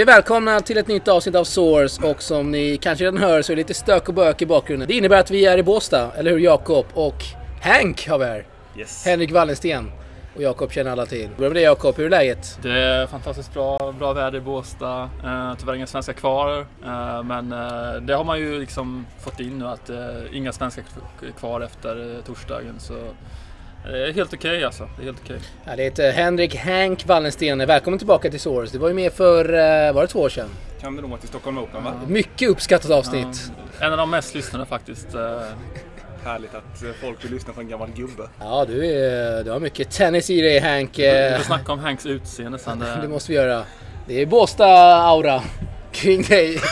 Vi välkomna till ett nytt avsnitt av Source och som ni kanske redan hör så är det lite stök och bök i bakgrunden. Det innebär att vi är i Båstad, eller hur Jakob? Och Hank har vi här. Yes. Henrik Wallensten. Och Jakob känner alla till. Börja med dig Jakob, hur är läget? Det är fantastiskt bra, bra väder i Båstad. Eh, tyvärr inga svenskar kvar. Eh, men eh, det har man ju liksom fått in nu att eh, inga svenskar är kvar efter torsdagen. Så det är helt okej alltså. Det är helt okej. Ja, det heter Henrik Hank Wallensten. Välkommen tillbaka till Source. Det var ju med för, eh, var det två år sedan? Kan det nog vara till Stockholm Open va? Mycket uppskattat avsnitt. Ja, en av de mest lyssnade faktiskt. Eh, Härligt att eh, folk vill lyssna på en gammal gubbe. Ja, du, är, du har mycket tennis i dig Hank. vi Eh, får snacka om Hanks utseende sen. Det Det, måste vi göra. Det är Båstad-aura kring dig.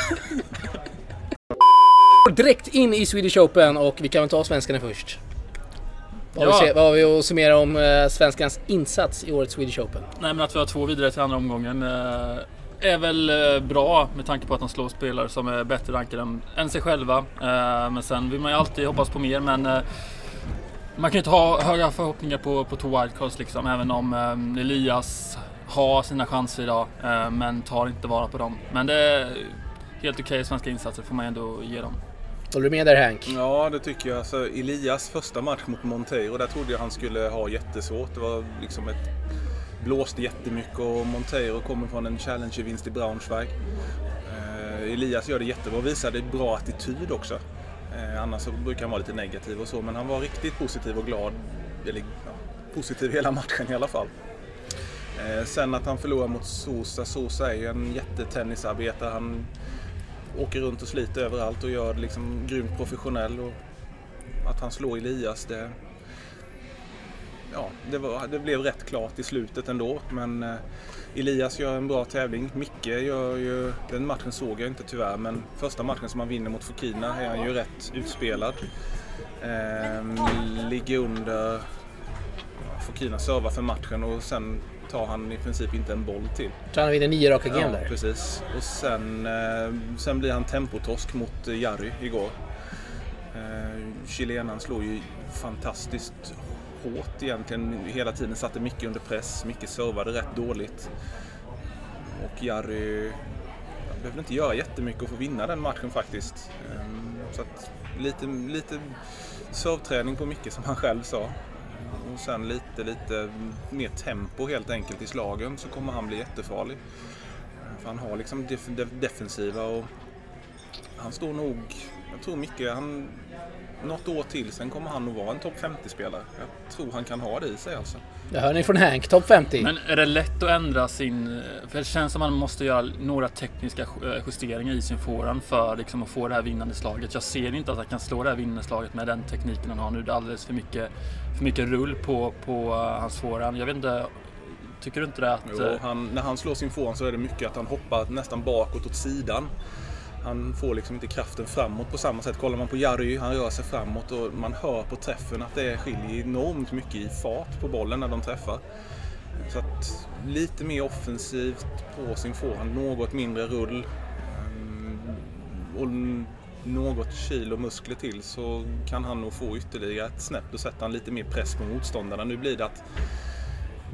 Direkt in i Swedish Open och vi kan väl ta svenskarna först. Vad Ja. vi, vad har vi att summera om eh, svenskarnas insats i årets Swedish Open? nej men att vi har två vidare till andra omgången eh, är väl eh, bra med tanke på att de slår spelare som är bättre rankade än, än sig själva. Eh, men sen vill man ju alltid hoppas på mer men eh, man kan ju inte ha höga förhoppningar på, på två wildcards liksom även om eh, Elias har sina chanser idag men tar inte vara på dem. Men det är helt okej svenska insatser får man ändå ge dem. Håller du med där Hank? Ja, det tycker jag. Alltså, Elias första match mot Monteiro, där trodde jag han skulle ha jättesvårt. Det var liksom ett... Blåste jättemycket och Monteiro kommer från en Challenger-vinst i Braunschweig. Eh, Elias gör det jättebra och visade bra attityd också. Eh, annars så brukar han vara lite negativ och så, men han var riktigt positiv och glad. Eller ja, positiv hela matchen i alla fall. Eh, sen att han förlorar mot Sosa. Sosa är ju en jättetennisarbetare. Han åker runt och sliter överallt och gör det liksom grymt professionell. Och att han slår Elias, det, ja, det, var, det blev rätt klart i slutet ändå. Men eh, Elias gör en bra tävling. Micke gör ju, den matchen såg jag inte tyvärr, men första matchen som han vinner mot Fokina är han ju rätt utspelad. Ehm, ligger under, Fokina servar för matchen och sen tar han i princip inte en boll till. tror han vinner nio raka game Ja, där. precis. Och sen, eh, sen blir han tempotorsk mot eh, Jari igår. Eh, Chilenan slår ju fantastiskt hårt egentligen. Hela tiden satte mycket under press. Mycket servade rätt dåligt. Och Jari behövde inte göra jättemycket att få vinna den matchen faktiskt. Eh, så att lite, lite servträning på mycket som han själv sa. Och sen lite, lite mer tempo helt enkelt i slagen så kommer han bli jättefarlig. För han har liksom def- def- defensiva och han står nog, jag tror mycket, han, något år till sen kommer han nog vara en topp 50-spelare. Jag tror han kan ha det i sig alltså. Det hör ni från Hank, topp 50. Men är det lätt att ändra sin... För det känns som att man måste göra några tekniska ju- justeringar i sin forehand för liksom att få det här vinnande slaget. Jag ser inte att han kan slå det här vinnande slaget med den tekniken han har nu. Det är alldeles för mycket, för mycket rull på, på uh, hans forehand. Jag vet inte... Tycker du inte det att... Jo, eh, han, när han slår sin forehand så är det mycket att han hoppar nästan bakåt åt sidan. Han får liksom inte kraften framåt på samma sätt. Kollar man på Jari, han rör sig framåt och man hör på träffen att det skiljer enormt mycket i fart på bollen när de träffar. Så att lite mer offensivt på sin forehand, något mindre rull ehm, och något kilo muskler till så kan han nog få ytterligare ett snäpp. Då sätter han lite mer press på motståndarna. Nu blir det att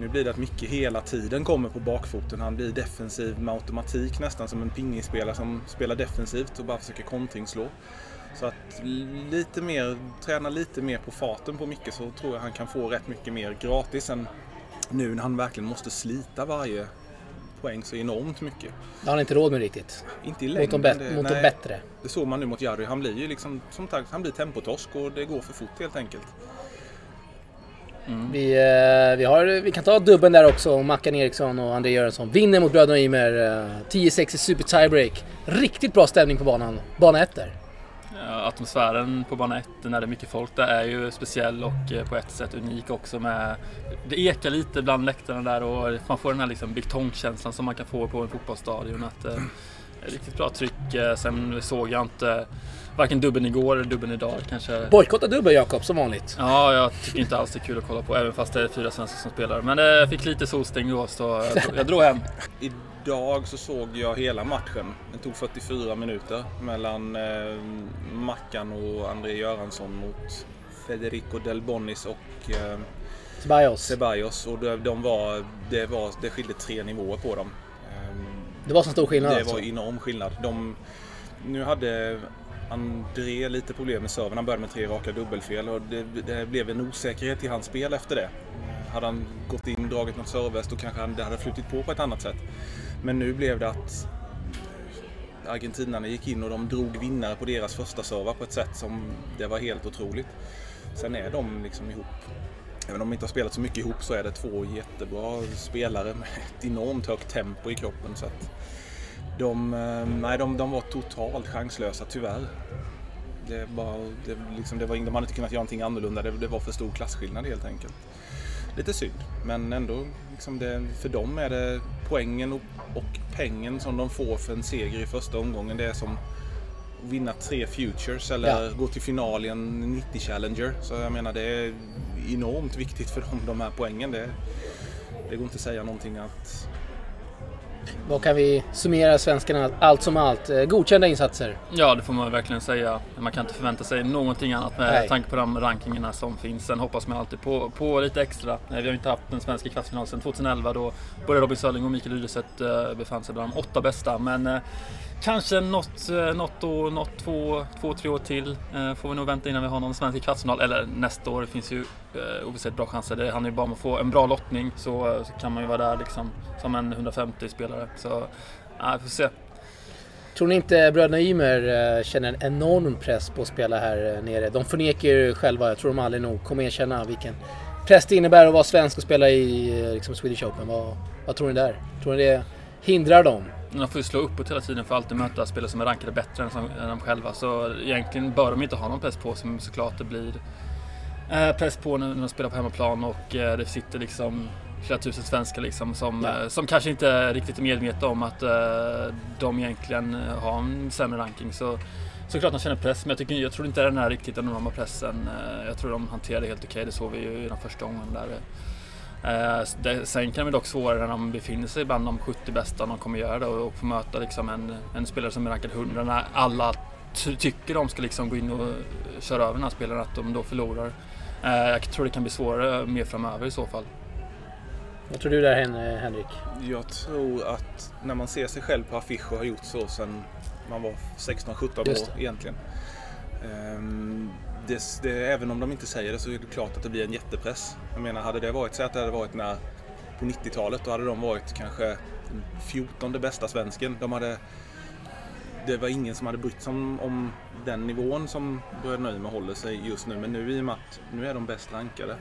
nu blir det att Micke hela tiden kommer på bakfoten. Han blir defensiv med automatik nästan som en pingisspelare som spelar defensivt och bara försöker kontringsslå. Så att lite mer, träna lite mer på farten på Micke så tror jag han kan få rätt mycket mer gratis än nu när han verkligen måste slita varje poäng så enormt mycket. Det har han inte råd med riktigt. Inte i Mot längden. de, bet- det- mot de bättre. Det såg man nu mot Jari. Han blir ju liksom, som sagt, han blir tempotorsk och det går för fort helt enkelt. Vi, eh, vi, har, vi kan ta dubben där också. Mackan Eriksson och André Göransson vinner mot bröderna Ymer. eh, 10-6 i super tiebreak. Riktigt bra stämning på banan. Bana 1 där. Ja, atmosfären på bana 1 när det är mycket folk där är ju speciell och eh, på ett sätt unik också med Det ekar lite bland läktarna där och man får den här liksom betongkänslan som man kan få på en fotbollsstadion att eh, riktigt bra tryck. Eh, Sen såg jag inte varken dubben igår eller dubben idag kanske. Bojkotta dubben Jakob, som vanligt. Ja, jag tycker inte alls det är kul att kolla på även fast det är fyra svenskar som spelar. Men jag fick lite solstäng då så jag, drog- hem. Idag så såg jag hela matchen. Det tog 44 minuter mellan eh, Mackan och André Göransson mot Federico Del Bonis och eh, Ceballos. Ceballos. Och de, de var, det, var, det skilde tre nivåer på dem. Det var så stor skillnad Det alltså? var enorm skillnad. De, nu hade André lite problem med serven. Han började med tre raka dubbelfel och det, det blev en osäkerhet i hans spel efter det. Hade han gått in och dragit något servest då kanske han, det hade flutit på på ett annat sätt. Men nu blev det att argentinarna gick in och de drog vinnare på deras första servar på ett sätt som det var helt otroligt. Sen är de liksom ihop. Även om de inte har spelat så mycket ihop så är det två jättebra spelare med ett enormt högt tempo i kroppen. Så att de, eh, nej, de, de var totalt chanslösa tyvärr. Det, var, det, liksom, det var, de hade inte kunnat göra någonting annorlunda. Det, det var för stor klasskillnad helt enkelt. Lite synd, men ändå liksom det, för dem är det poängen och, och pengen som de får för en seger i första omgången. Det är som vinna tre Futures eller Ja. gå till final i en 90 Challenger. Så jag menar det är enormt viktigt för dem de här poängen. Det, det går inte att säga någonting att Vad kan vi summera svenskarna allt som allt? Eh, Godkända insatser. Ja, det får man verkligen säga. Man kan inte förvänta sig någonting annat med Nej. tanke på de rankingarna som finns. Sen hoppas man alltid på, på lite extra. Eh, Vi har ju inte haft en svensk kvartsfinal sedan 2011 då både Robin Sörling och Mikael Rydeset eh, befann sig bland de åtta bästa. Men kanske något, något, år, något två, två, tre år till får vi nog vänta innan vi har någon svensk kvartsfinal. Eller nästa år. Det finns ju eh, ovissat bra chanser. Det handlar ju bara om att få en bra lottning så, eh, så kan man ju vara där liksom som en 150 spelare. Så ja, vi får se. Tror ni inte bröderna Ymer eh, känner en enorm press på att spela här eh, nere? De förnekar ju själva, jag tror de aldrig nog kommer erkänna vilken press det innebär att vara svensk och spela i liksom Swedish Open. Vad, vad tror ni där? Tror ni det hindrar dem? De får ju slå uppåt hela tiden för att alltid möta spelare som är rankade bättre än, som, än de själva. Så egentligen bör de inte ha någon press på sig, men såklart det blir eh, press på när, när de spelar på hemmaplan och eh, det sitter liksom flera tusen svenskar liksom som, Ja. eh, som kanske inte riktigt är medvetna om att de egentligen har en sämre ranking. Så Såklart de känner press, men jag, tycker, jag tror inte den är riktigt enorma pressen. Jag tror de hanterar det helt okej, det såg vi ju i den första gången där. Det, sen kan det dock svårare när de befinner sig bland de 70 bästa, de kommer göra det och, och få möta liksom en, en spelare som är rankad 100 när alla tycker de ska liksom gå in och eh, köra över den här spelaren, att de då förlorar. Eh, jag tror det kan bli svårare mer framöver i så fall. Vad tror du där Hen- eh, Henrik? Jag tror att när man ser sig själv på affisch och har gjort så sedan man var 16-17 Just år egentligen. Ehm, det, det, även om de inte säger det så är det klart att det blir en jättepress. Jag menar, hade det varit så att det hade varit när, på 90-talet, då hade de varit kanske den 14 bästa svensken. De hade, det var ingen som hade brytt sig om, om den nivån som Bröderna Ymer håller sig just nu. Men nu i och med att nu är de bäst rankade.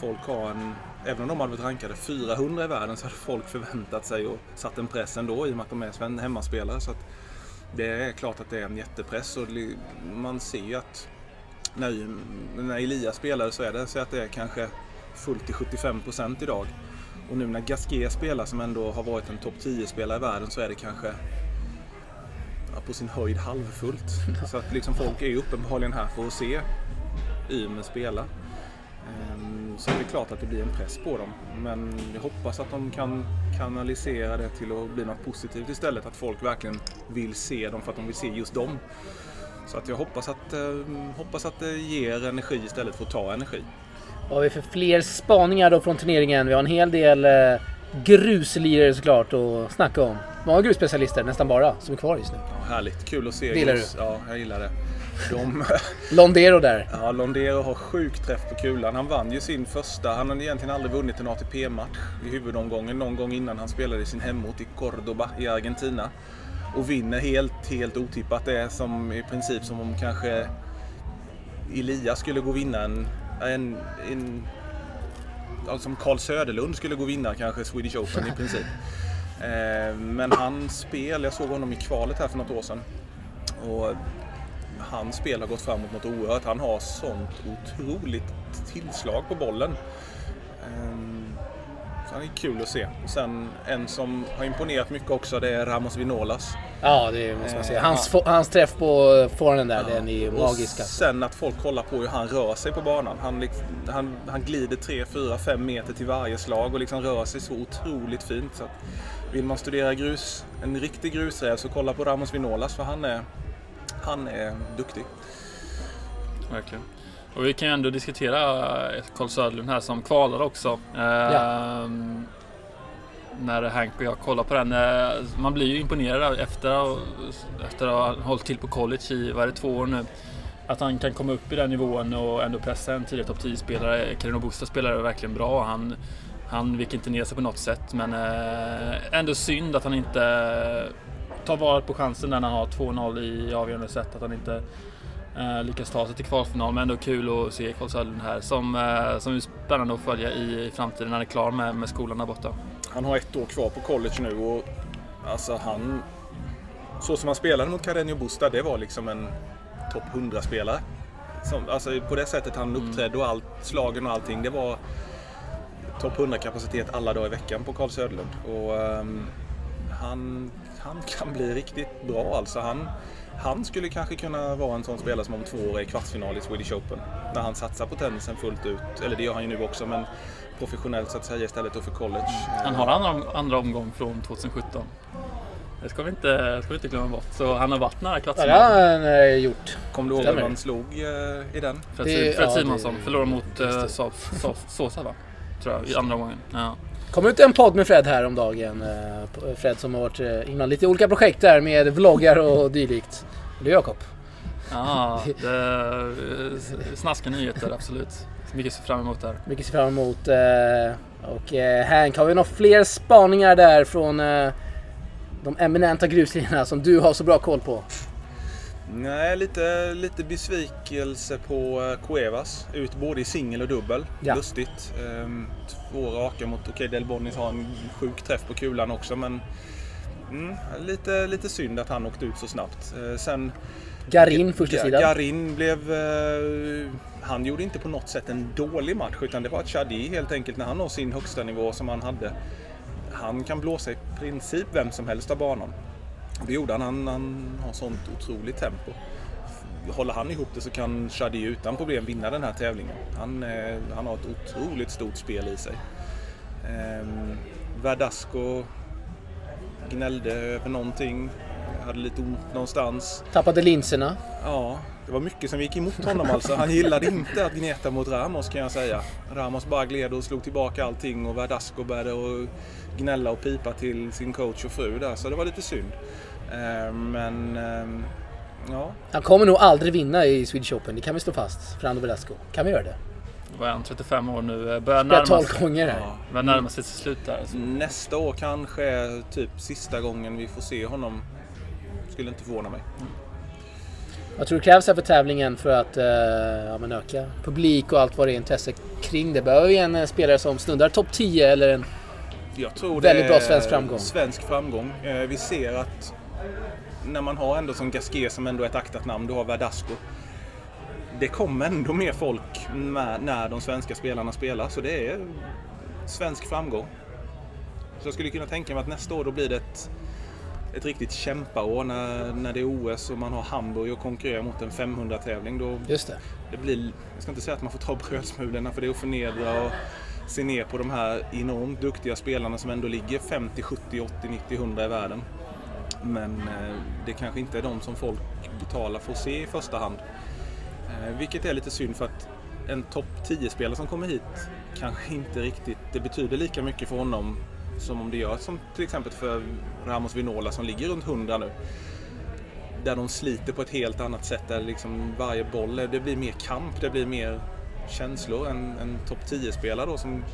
Folk har en, även om de hade varit rankade 400 i världen så hade folk förväntat sig och satt en press ändå i och med att de är hemmaspelare. Så att det är klart att det är en jättepress och man ser ju att när, när Elias spelar så är det så att det är kanske fullt till 75% idag. Och nu när Gasquet spelar som ändå har varit en topp 10-spelare i världen så är det kanske på sin höjd halvfullt. Så att liksom folk är ju uppenbarligen här för att se Ymer spela. Ehm, Så det är klart att det blir en press på dem. Men jag hoppas att de kan kanalisera det till att bli något positivt istället. Att folk verkligen vill se dem för att de vill se just dem. Så att jag hoppas att, eh, hoppas att det ger energi istället för att ta energi. Vad har vi för fler spaningar då från turneringen? Vi har en hel del eh, gruslirare såklart att snacka om. Många grusspecialister, nästan bara, som är kvar just nu. Ja, härligt, kul att se. Gillar Grus. Ja, jag gillar det. De, Londero där. ja, Londero har sjuk träff på kulan. Han vann ju sin första, han har egentligen aldrig vunnit en ATP-match i huvudomgången. Någon gång innan han spelade i sin hemort i Cordoba i Argentina. Och vinner helt, helt otippat. Det är som i princip som om kanske Elias skulle gå och vinna en, en, en som Carl Söderlund skulle gå och vinna kanske Swedish Open i princip. Eh, Men hans spel, jag såg honom i kvalet här för något år sedan. Och hans spel har gått framåt något oerhört. Han har sånt otroligt tillslag på bollen. Ehm, Så han är kul att se. Sen en som har imponerat mycket också det är Ramos Vinolas. Ja, det måste man säga. Eh, Hans, fo- hans träff på forehanden där, den är ju magisk. alltså. sen att folk kollar på hur han rör sig på banan. Han, han, han glider 3, 4, 5 meter till varje slag och liksom rör sig så otroligt fint. Så att vill man studera grus, en riktig grusräv så kolla på Ramos Vinolas för han är, han är duktig. Verkligen. Och vi kan ju ändå diskutera eh, Carl Söderlund här som kvalar också. Ja. Ehm, när Hank och jag kollar på den. Eh, man blir ju imponerad efter, efter att ha hållit till på college i, vad är det, två år nu. Att han kan komma upp i den nivån och ändå pressa en tidigare topp 10-spelare. Carino Busta spelare verkligen bra. Han, han viker inte ner sig på något sätt men eh, ändå synd att han inte tar vara på chansen när han har 2-0 i avgörande set. Att han inte eh, lyckas ta sig till kvalfinal. Men ändå kul att se Karl Söderlund här som, eh, som är spännande att följa i, i framtiden när han är klar med, med skolan där borta. Han har ett år kvar på college nu och alltså han... Så som han spelade mot Cardenio Busta, det var liksom en topp 100-spelare. Alltså på det sättet han mm. uppträdde och allt, slagen och allting. Det var topp 100-kapacitet alla dagar i veckan på Karl Söderlund. Och, um, han, han kan bli riktigt bra alltså. Han, han skulle kanske kunna vara en sån spelare som om två år är i kvartsfinal i Swedish Open. När han satsar på tennisen fullt ut. Eller det gör han ju nu också men professionellt så att säga istället för college. Han har andra, andra omgång från 2017. Det ska vi inte, ska vi inte glömma bort. Så han har varit nära kvartsfinal. Ja, det har han eh, gjort. Kommer du ihåg vem han slog eh, i den? Fred, det, Fred ja, Simonsson det, förlorade mot eh, Sosa va? Tror jag, i andra gången. Ja. kom ut en podd med Fred här om dagen. Eh, Fred som har varit eh, innan lite olika projekt där med vloggar och dylikt. Du Jakob? Ja, det är snaskiga nyheter absolut. Mycket ser fram emot där. Mycket ser fram emot. Och Hank, har vi några fler spaningar där från de eminenta gruslinjerna som du har så bra koll på? Nej, lite, lite besvikelse på eh, Cuevas. Ut både i singel och dubbel. Ja. Lustigt. Ehm, två raka mot, okej okay, Del har en sjuk träff på kulan också men mm, lite, lite synd att han åkte ut så snabbt. Eh, sen Garin första sidan. Garin blev... Eh, han gjorde inte på något sätt en dålig match utan det var Chadi helt enkelt när han når sin högsta nivå som han hade. Han kan blåsa i princip vem som helst av banan. Det gjorde han. Han, han har sånt otroligt tempo. Håller han ihop det så kan Shadi utan problem vinna den här tävlingen. Han, eh, han har ett otroligt stort spel i sig. Eh, Verdasco gnällde över någonting. Hade lite ont någonstans. Tappade linserna. Ja, det var mycket som gick emot honom alltså. Han gillade inte att gneta mot Ramos kan jag säga. Ramos bara gled och slog tillbaka allting och Verdasco började och gnälla och pipa till sin coach och fru där. Så det var lite synd. Eh, men ehm, ja. Han kommer nog aldrig vinna i Swedish Open, det kan vi slå fast. Fernando Velasco. Kan vi göra det? Vad är han? 35 år nu? Eh, börjar närma, 12 gånger här. Ja. Börjar närma sig sitt slut där. Alltså. Nästa år kanske är typ sista gången vi får se honom. Skulle inte förvåna mig. Mm. Vad tror du krävs här för tävlingen för att uh, ja, men öka publik och allt vad det är intresse kring det? Behöver vi en uh, spelare som stundar topp 10 eller en jag tror väldigt bra svensk framgång? Svensk framgång. Vi ser att när man har ändå som Gasquet som ändå är ett aktat namn, du har Verdasco. Det kommer ändå mer folk med, när de svenska spelarna spelar, så det är svensk framgång. Så jag skulle kunna tänka mig att nästa år då blir det ett ett riktigt kämpaår när, när det är OS och man har Hamburg och konkurrerar mot en 500-tävling. Då Just det. det blir, jag ska inte säga att man får ta brödsmulorna för det är att förnedra och se ner på de här enormt duktiga spelarna som ändå ligger 50, 70, 80, 90, 100 i världen. Men eh, det kanske inte är de som folk betalar för att se i första hand. Eh, vilket är lite synd för att en topp 10-spelare som kommer hit kanske inte riktigt, det betyder lika mycket för honom som om det gör som till exempel för Ramos Vinola som ligger runt 100 nu. Där de sliter på ett helt annat sätt. Där liksom varje boll, det blir mer kamp, det blir mer känslor. än en topp 10-spelare då som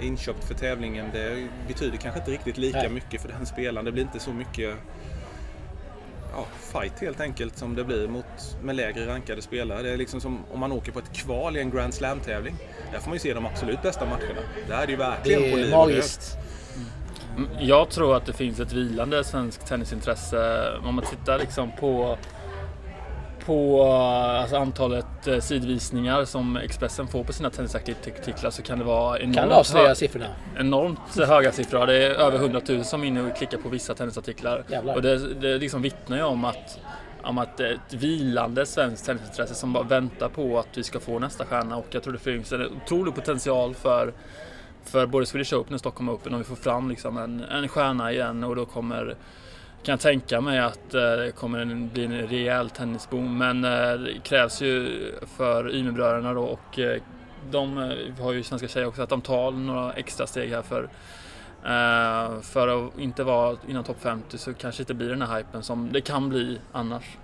inköpt för tävlingen. Det betyder kanske inte riktigt lika Nej. mycket för den spelaren. Det blir inte så mycket ja, fight helt enkelt som det blir mot, med lägre rankade spelare. Det är liksom som om man åker på ett kval i en Grand Slam-tävling. Där får man ju se de absolut bästa matcherna. Där är det ju verkligen det är på liv magiskt. Mm. Jag tror att det finns ett vilande svenskt tennisintresse om man tittar liksom på på alltså antalet eh, sidvisningar som Expressen får på sina tennisartiklar så kan det vara enormt, kan avslöja siffrorna? enormt höga siffror. Det är över 100 000 som är inne och klickar på vissa tennisartiklar. Jävlar. Och det, det liksom vittnar ju om att, om att ett vilande svenskt tennisintresse som bara väntar på att vi ska få nästa stjärna och jag tror det finns en otrolig potential för för både Swedish Open och Stockholm Open om vi får fram liksom en, en stjärna igen och då kommer kan jag tänka mig att eh, det kommer bli en rejäl tennisboom. Men eh, det krävs ju för Ymerbröderna då och eh, de har ju svenska tjejer också att de tar några extra steg här för för att inte vara inom topp 50 så kanske inte blir den här hypen som det kan bli annars.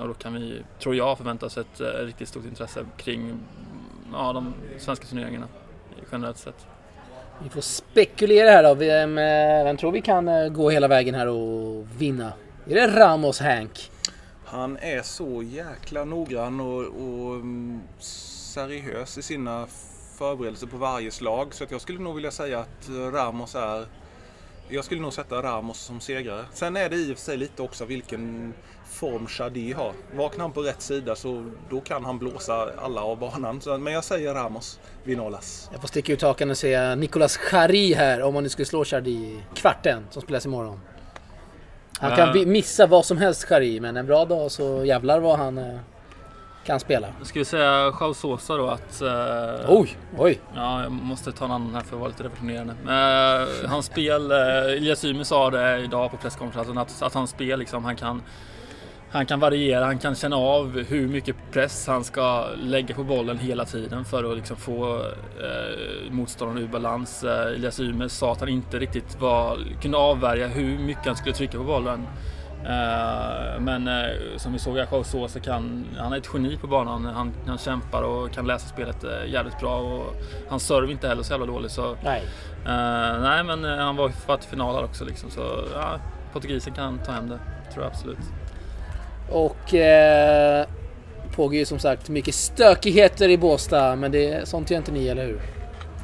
Och då kan vi, tror jag, förvänta oss ett riktigt stort intresse kring ja, de svenska turneringarna generellt sett. Vi får spekulera här då. Vem, eh, vem tror vi kan eh, gå hela vägen här och vinna? Är det Ramos Hank? Han är så jäkla noggrann och, och mm, seriös i sina förberedelser på varje slag. Så att jag skulle nog vilja säga att Ramos är... Jag skulle nog sätta Ramos som segrare. Sen är det i och för sig lite också vilken form Shadi har. Vaknar han på rätt sida så då kan han blåsa alla av banan. Så, men jag säger Ramos, Vinolas. Jag får sticka ut hakan och säga Nicolas Chari här om man nu skulle slå Chardy i kvarten som spelas imorgon. Han kan bi- missa vad som helst Chari men en bra dag så jävlar vad han eh, kan spela. Ska vi säga Joao Sosa då att... eh, Oj, oj. Ja, jag måste ta en annan här för att vara lite revolutionerande. Uh, hans spel, uh, Elias Ymer sa det idag på presskonferensen att, att hans spel liksom, han kan han kan variera, han kan känna av hur mycket press han ska lägga på bollen hela tiden för att liksom få eh, motståndaren ur balans. Eh, Elias Ymer sa att han inte riktigt var, kunde avvärja hur mycket han skulle trycka på bollen. Eh, men eh, som vi såg i Joao Sosa kan, han är ett geni på banan. Han, han kämpar och kan läsa spelet eh, jävligt bra och hans serve inte heller så jävla dålig. Så, Nej. eh, nej men han var för till final här också liksom, så ja, portugisen kan ta hem det. Tror jag absolut. Och eh, pågår ju som sagt mycket stökigheter i Båstad men det, sånt gör inte ni, eller hur?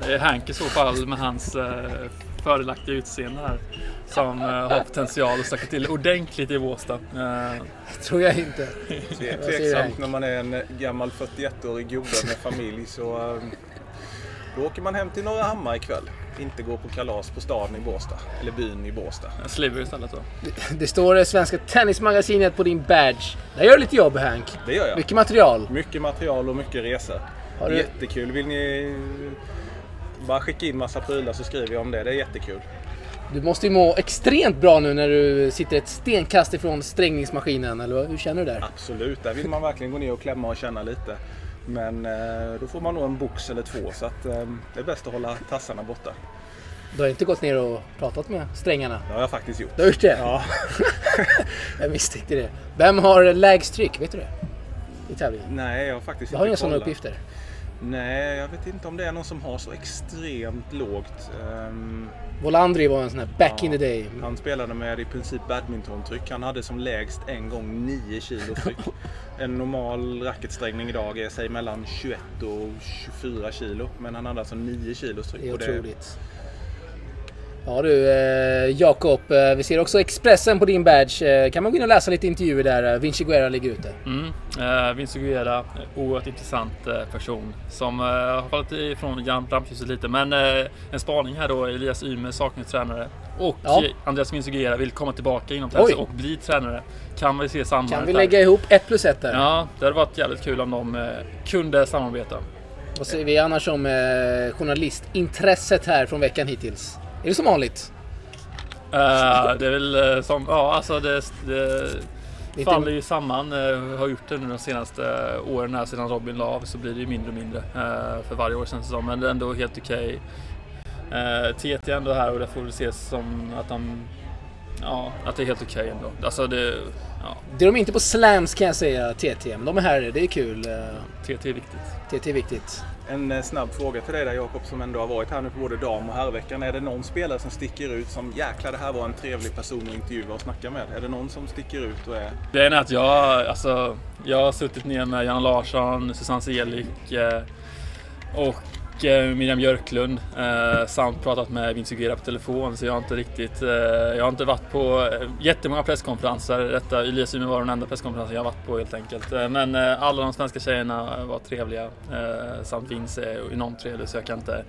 Det är Hank i så fall med hans eh, fördelaktiga utseende här. Som eh, har potential att stöka till ordentligt i Båstad. Eh, tror jag inte. Det är tveksamt när man är en gammal 41-årig gubbe med familj så eh, då åker man hem till Norra Hammar ikväll. Inte gå på kalas på staden i Båstad. Eller byn i Båstad. Sliver istället då. Det står det svenska tennismagasinet på din badge. Där gör du lite jobb Hank. Det gör jag. Mycket material. Mycket material och mycket resor. Har du- Jättekul. Vill ni bara skicka in massa prylar så skriver jag om det. Det är jättekul. Du måste ju må extremt bra nu när du sitter ett stenkast ifrån strängningsmaskinen, eller hur känner du där? Absolut, där vill man verkligen gå ner och klämma och känna lite. Men eh, då får man nog en box eller två så att eh, det är bäst att hålla tassarna borta. Du har inte gått ner och pratat med strängarna? Det har jag faktiskt gjort. Du har gjort det? Ja, Jag misstänkte det. Vem har lägst tryck? Vet du det? I tävlingen? nej jag har faktiskt Du har inte inga sådana uppgifter? Nej, jag vet inte om det är någon som har så extremt lågt. Ehm, Volandri var en sån här back Ja. in the day. han spelade med i princip badmintontryck. Han hade som lägst en gång 9 kilo tryck. En normal racketsträngning idag är säg mellan 21 och 24 kilo. Men han hade alltså 9 kilos tryck. Det är otroligt. Ja du, eh, Jakob. Eh, vi ser också Expressen på din badge. Eh, kan man gå in och läsa lite intervjuer där? Eh, Vinci Guerra ligger ute. Mm. Eh, Vince Guerra, eh, oerhört intressant person som har fallit ifrån ram- rampljuset lite. Men en spaning här då, Elias Ymer saknar tränare. Och Ja. Andreas Vince Guerra vill komma tillbaka inom tennis och bli tränare. Kan vi se samma Kan vi lägga ihop ett plus ett där? Ja, det hade varit jävligt kul om de kunde samarbeta. Vad säger vi annars om journalistintresset här från veckan hittills? Är det som vanligt? Eh, det är väl eh, som, ja alltså det, det faller ju samman. Uh, har gjort det nu de senaste eh, åren här sedan Robin la av så blir det ju mindre och mindre eh, för varje år känns det som. Men det är ändå helt okej. Uh, TT är ändå här och det får väl ses som att de Ja, att det är helt okej ändå. Alltså det, ja, Det är de inte på slams kan jag säga, TT. Men de är här, det är kul. Eh, TT är viktigt. TT är viktigt. En eh, snabb fråga till dig där Jakob som ändå har varit här nu på både dam och herrveckan. Är det någon spelare som sticker ut som jäklar det här var en trevlig person att intervjua och snacka med? Är det någon som sticker ut och är... Det är att jag, alltså, jag har suttit ner med Jan Larsson, Susanne Selik eh, och och eh, Miriam Björklund eh, samt pratat med Vince Guerra på telefon så jag har inte riktigt, eh, jag har inte varit på eh, jättemånga presskonferenser. Detta Elias Ymer var den enda presskonferensen jag varit på helt enkelt. Eh, men eh, alla de svenska tjejerna var trevliga eh, samt Vince är enormt trevlig så jag kan inte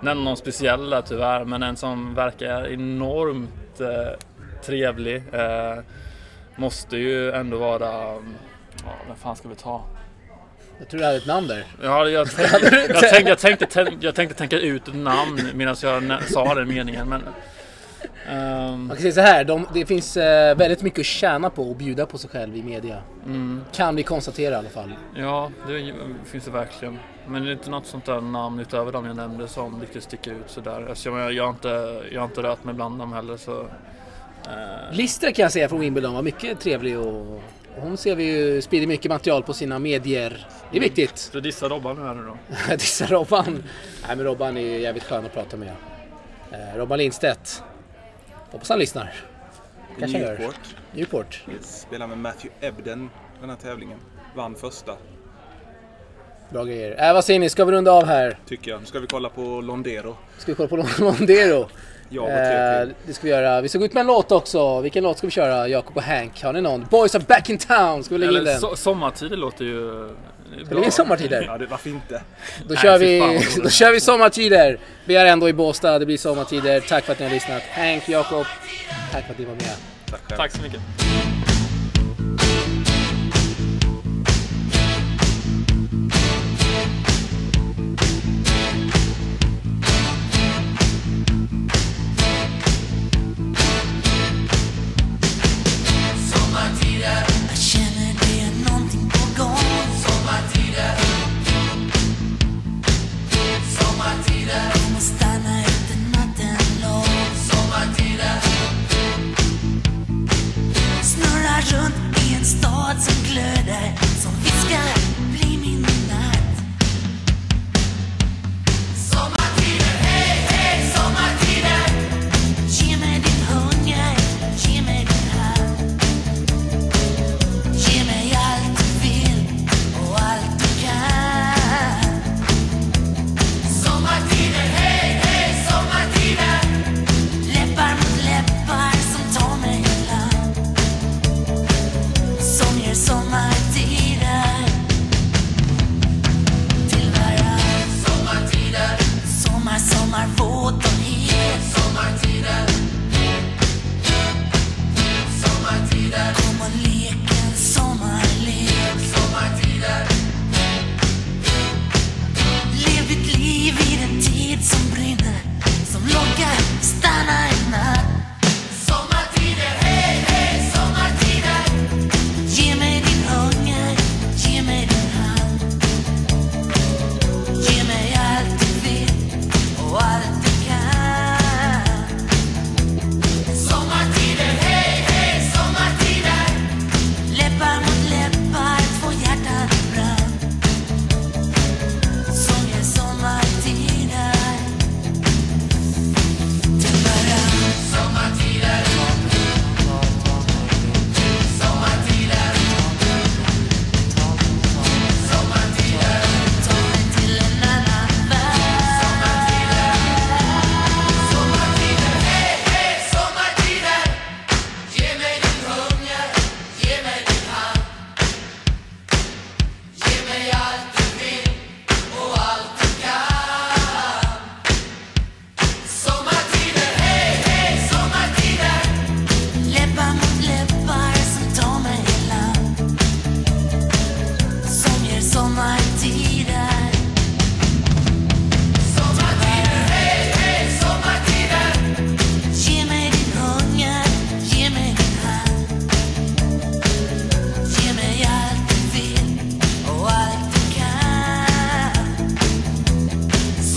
nämna någon speciell där tyvärr men en som verkar enormt eh, trevlig eh, måste ju ändå vara... Mm, ja, vem fan ska vi ta? Jag tror du hade ett namn där. Ja, jag, tänkte, jag, tänkte, jag, tänkte, tän- jag tänkte tänka ut ett namn medan jag sa den meningen. Men, ehm, Man kan säga så här, de, det finns eh, väldigt mycket att tjäna på och bjuda på sig själv i media. mm, Kan vi konstatera i alla fall. ja, det finns det verkligen. Men det är inte något sånt där namn utöver de jag nämnde som riktigt sticker ut sådär. Eftersom jag, jag, har inte, jag har inte rört mig bland dem heller så... Eh. Lister kan jag säga från Wimbledon var mycket trevlig och hon ser vi ju sprider mycket material på sina medier. Det är viktigt. Du dissar Robban nu här nu då? dissar Robban? Nej men Robban är jävligt skön att prata med. Eh, Robban Lindstedt. Hoppas han lyssnar. Kanske Newport. Newport. Yes. Spelar med Matthew Ebden den här tävlingen. Vann första. Bra grejer. Äh, vad säger ni, ska vi runda av här? Tycker jag. Nu ska vi kolla på Londero. Ska vi kolla på Londero? Ja, och tre eh, det ska vi göra. Vi ska gå ut med en låt också. Vilken låt ska vi köra, Jakob och Hank? Har ni någon? Boys are back in town! Ska vi lägga Eller in den? So sommartider låter ju... Ska vi lägga in sommartider? Ja, det, varför inte? Då kör, Nej, vi, då kör vi sommartider! Vi är ändå i Båstad, det blir sommartider. Tack för att ni har lyssnat. Hank, Jakob, tack för att ni var med. Tack, tack så mycket.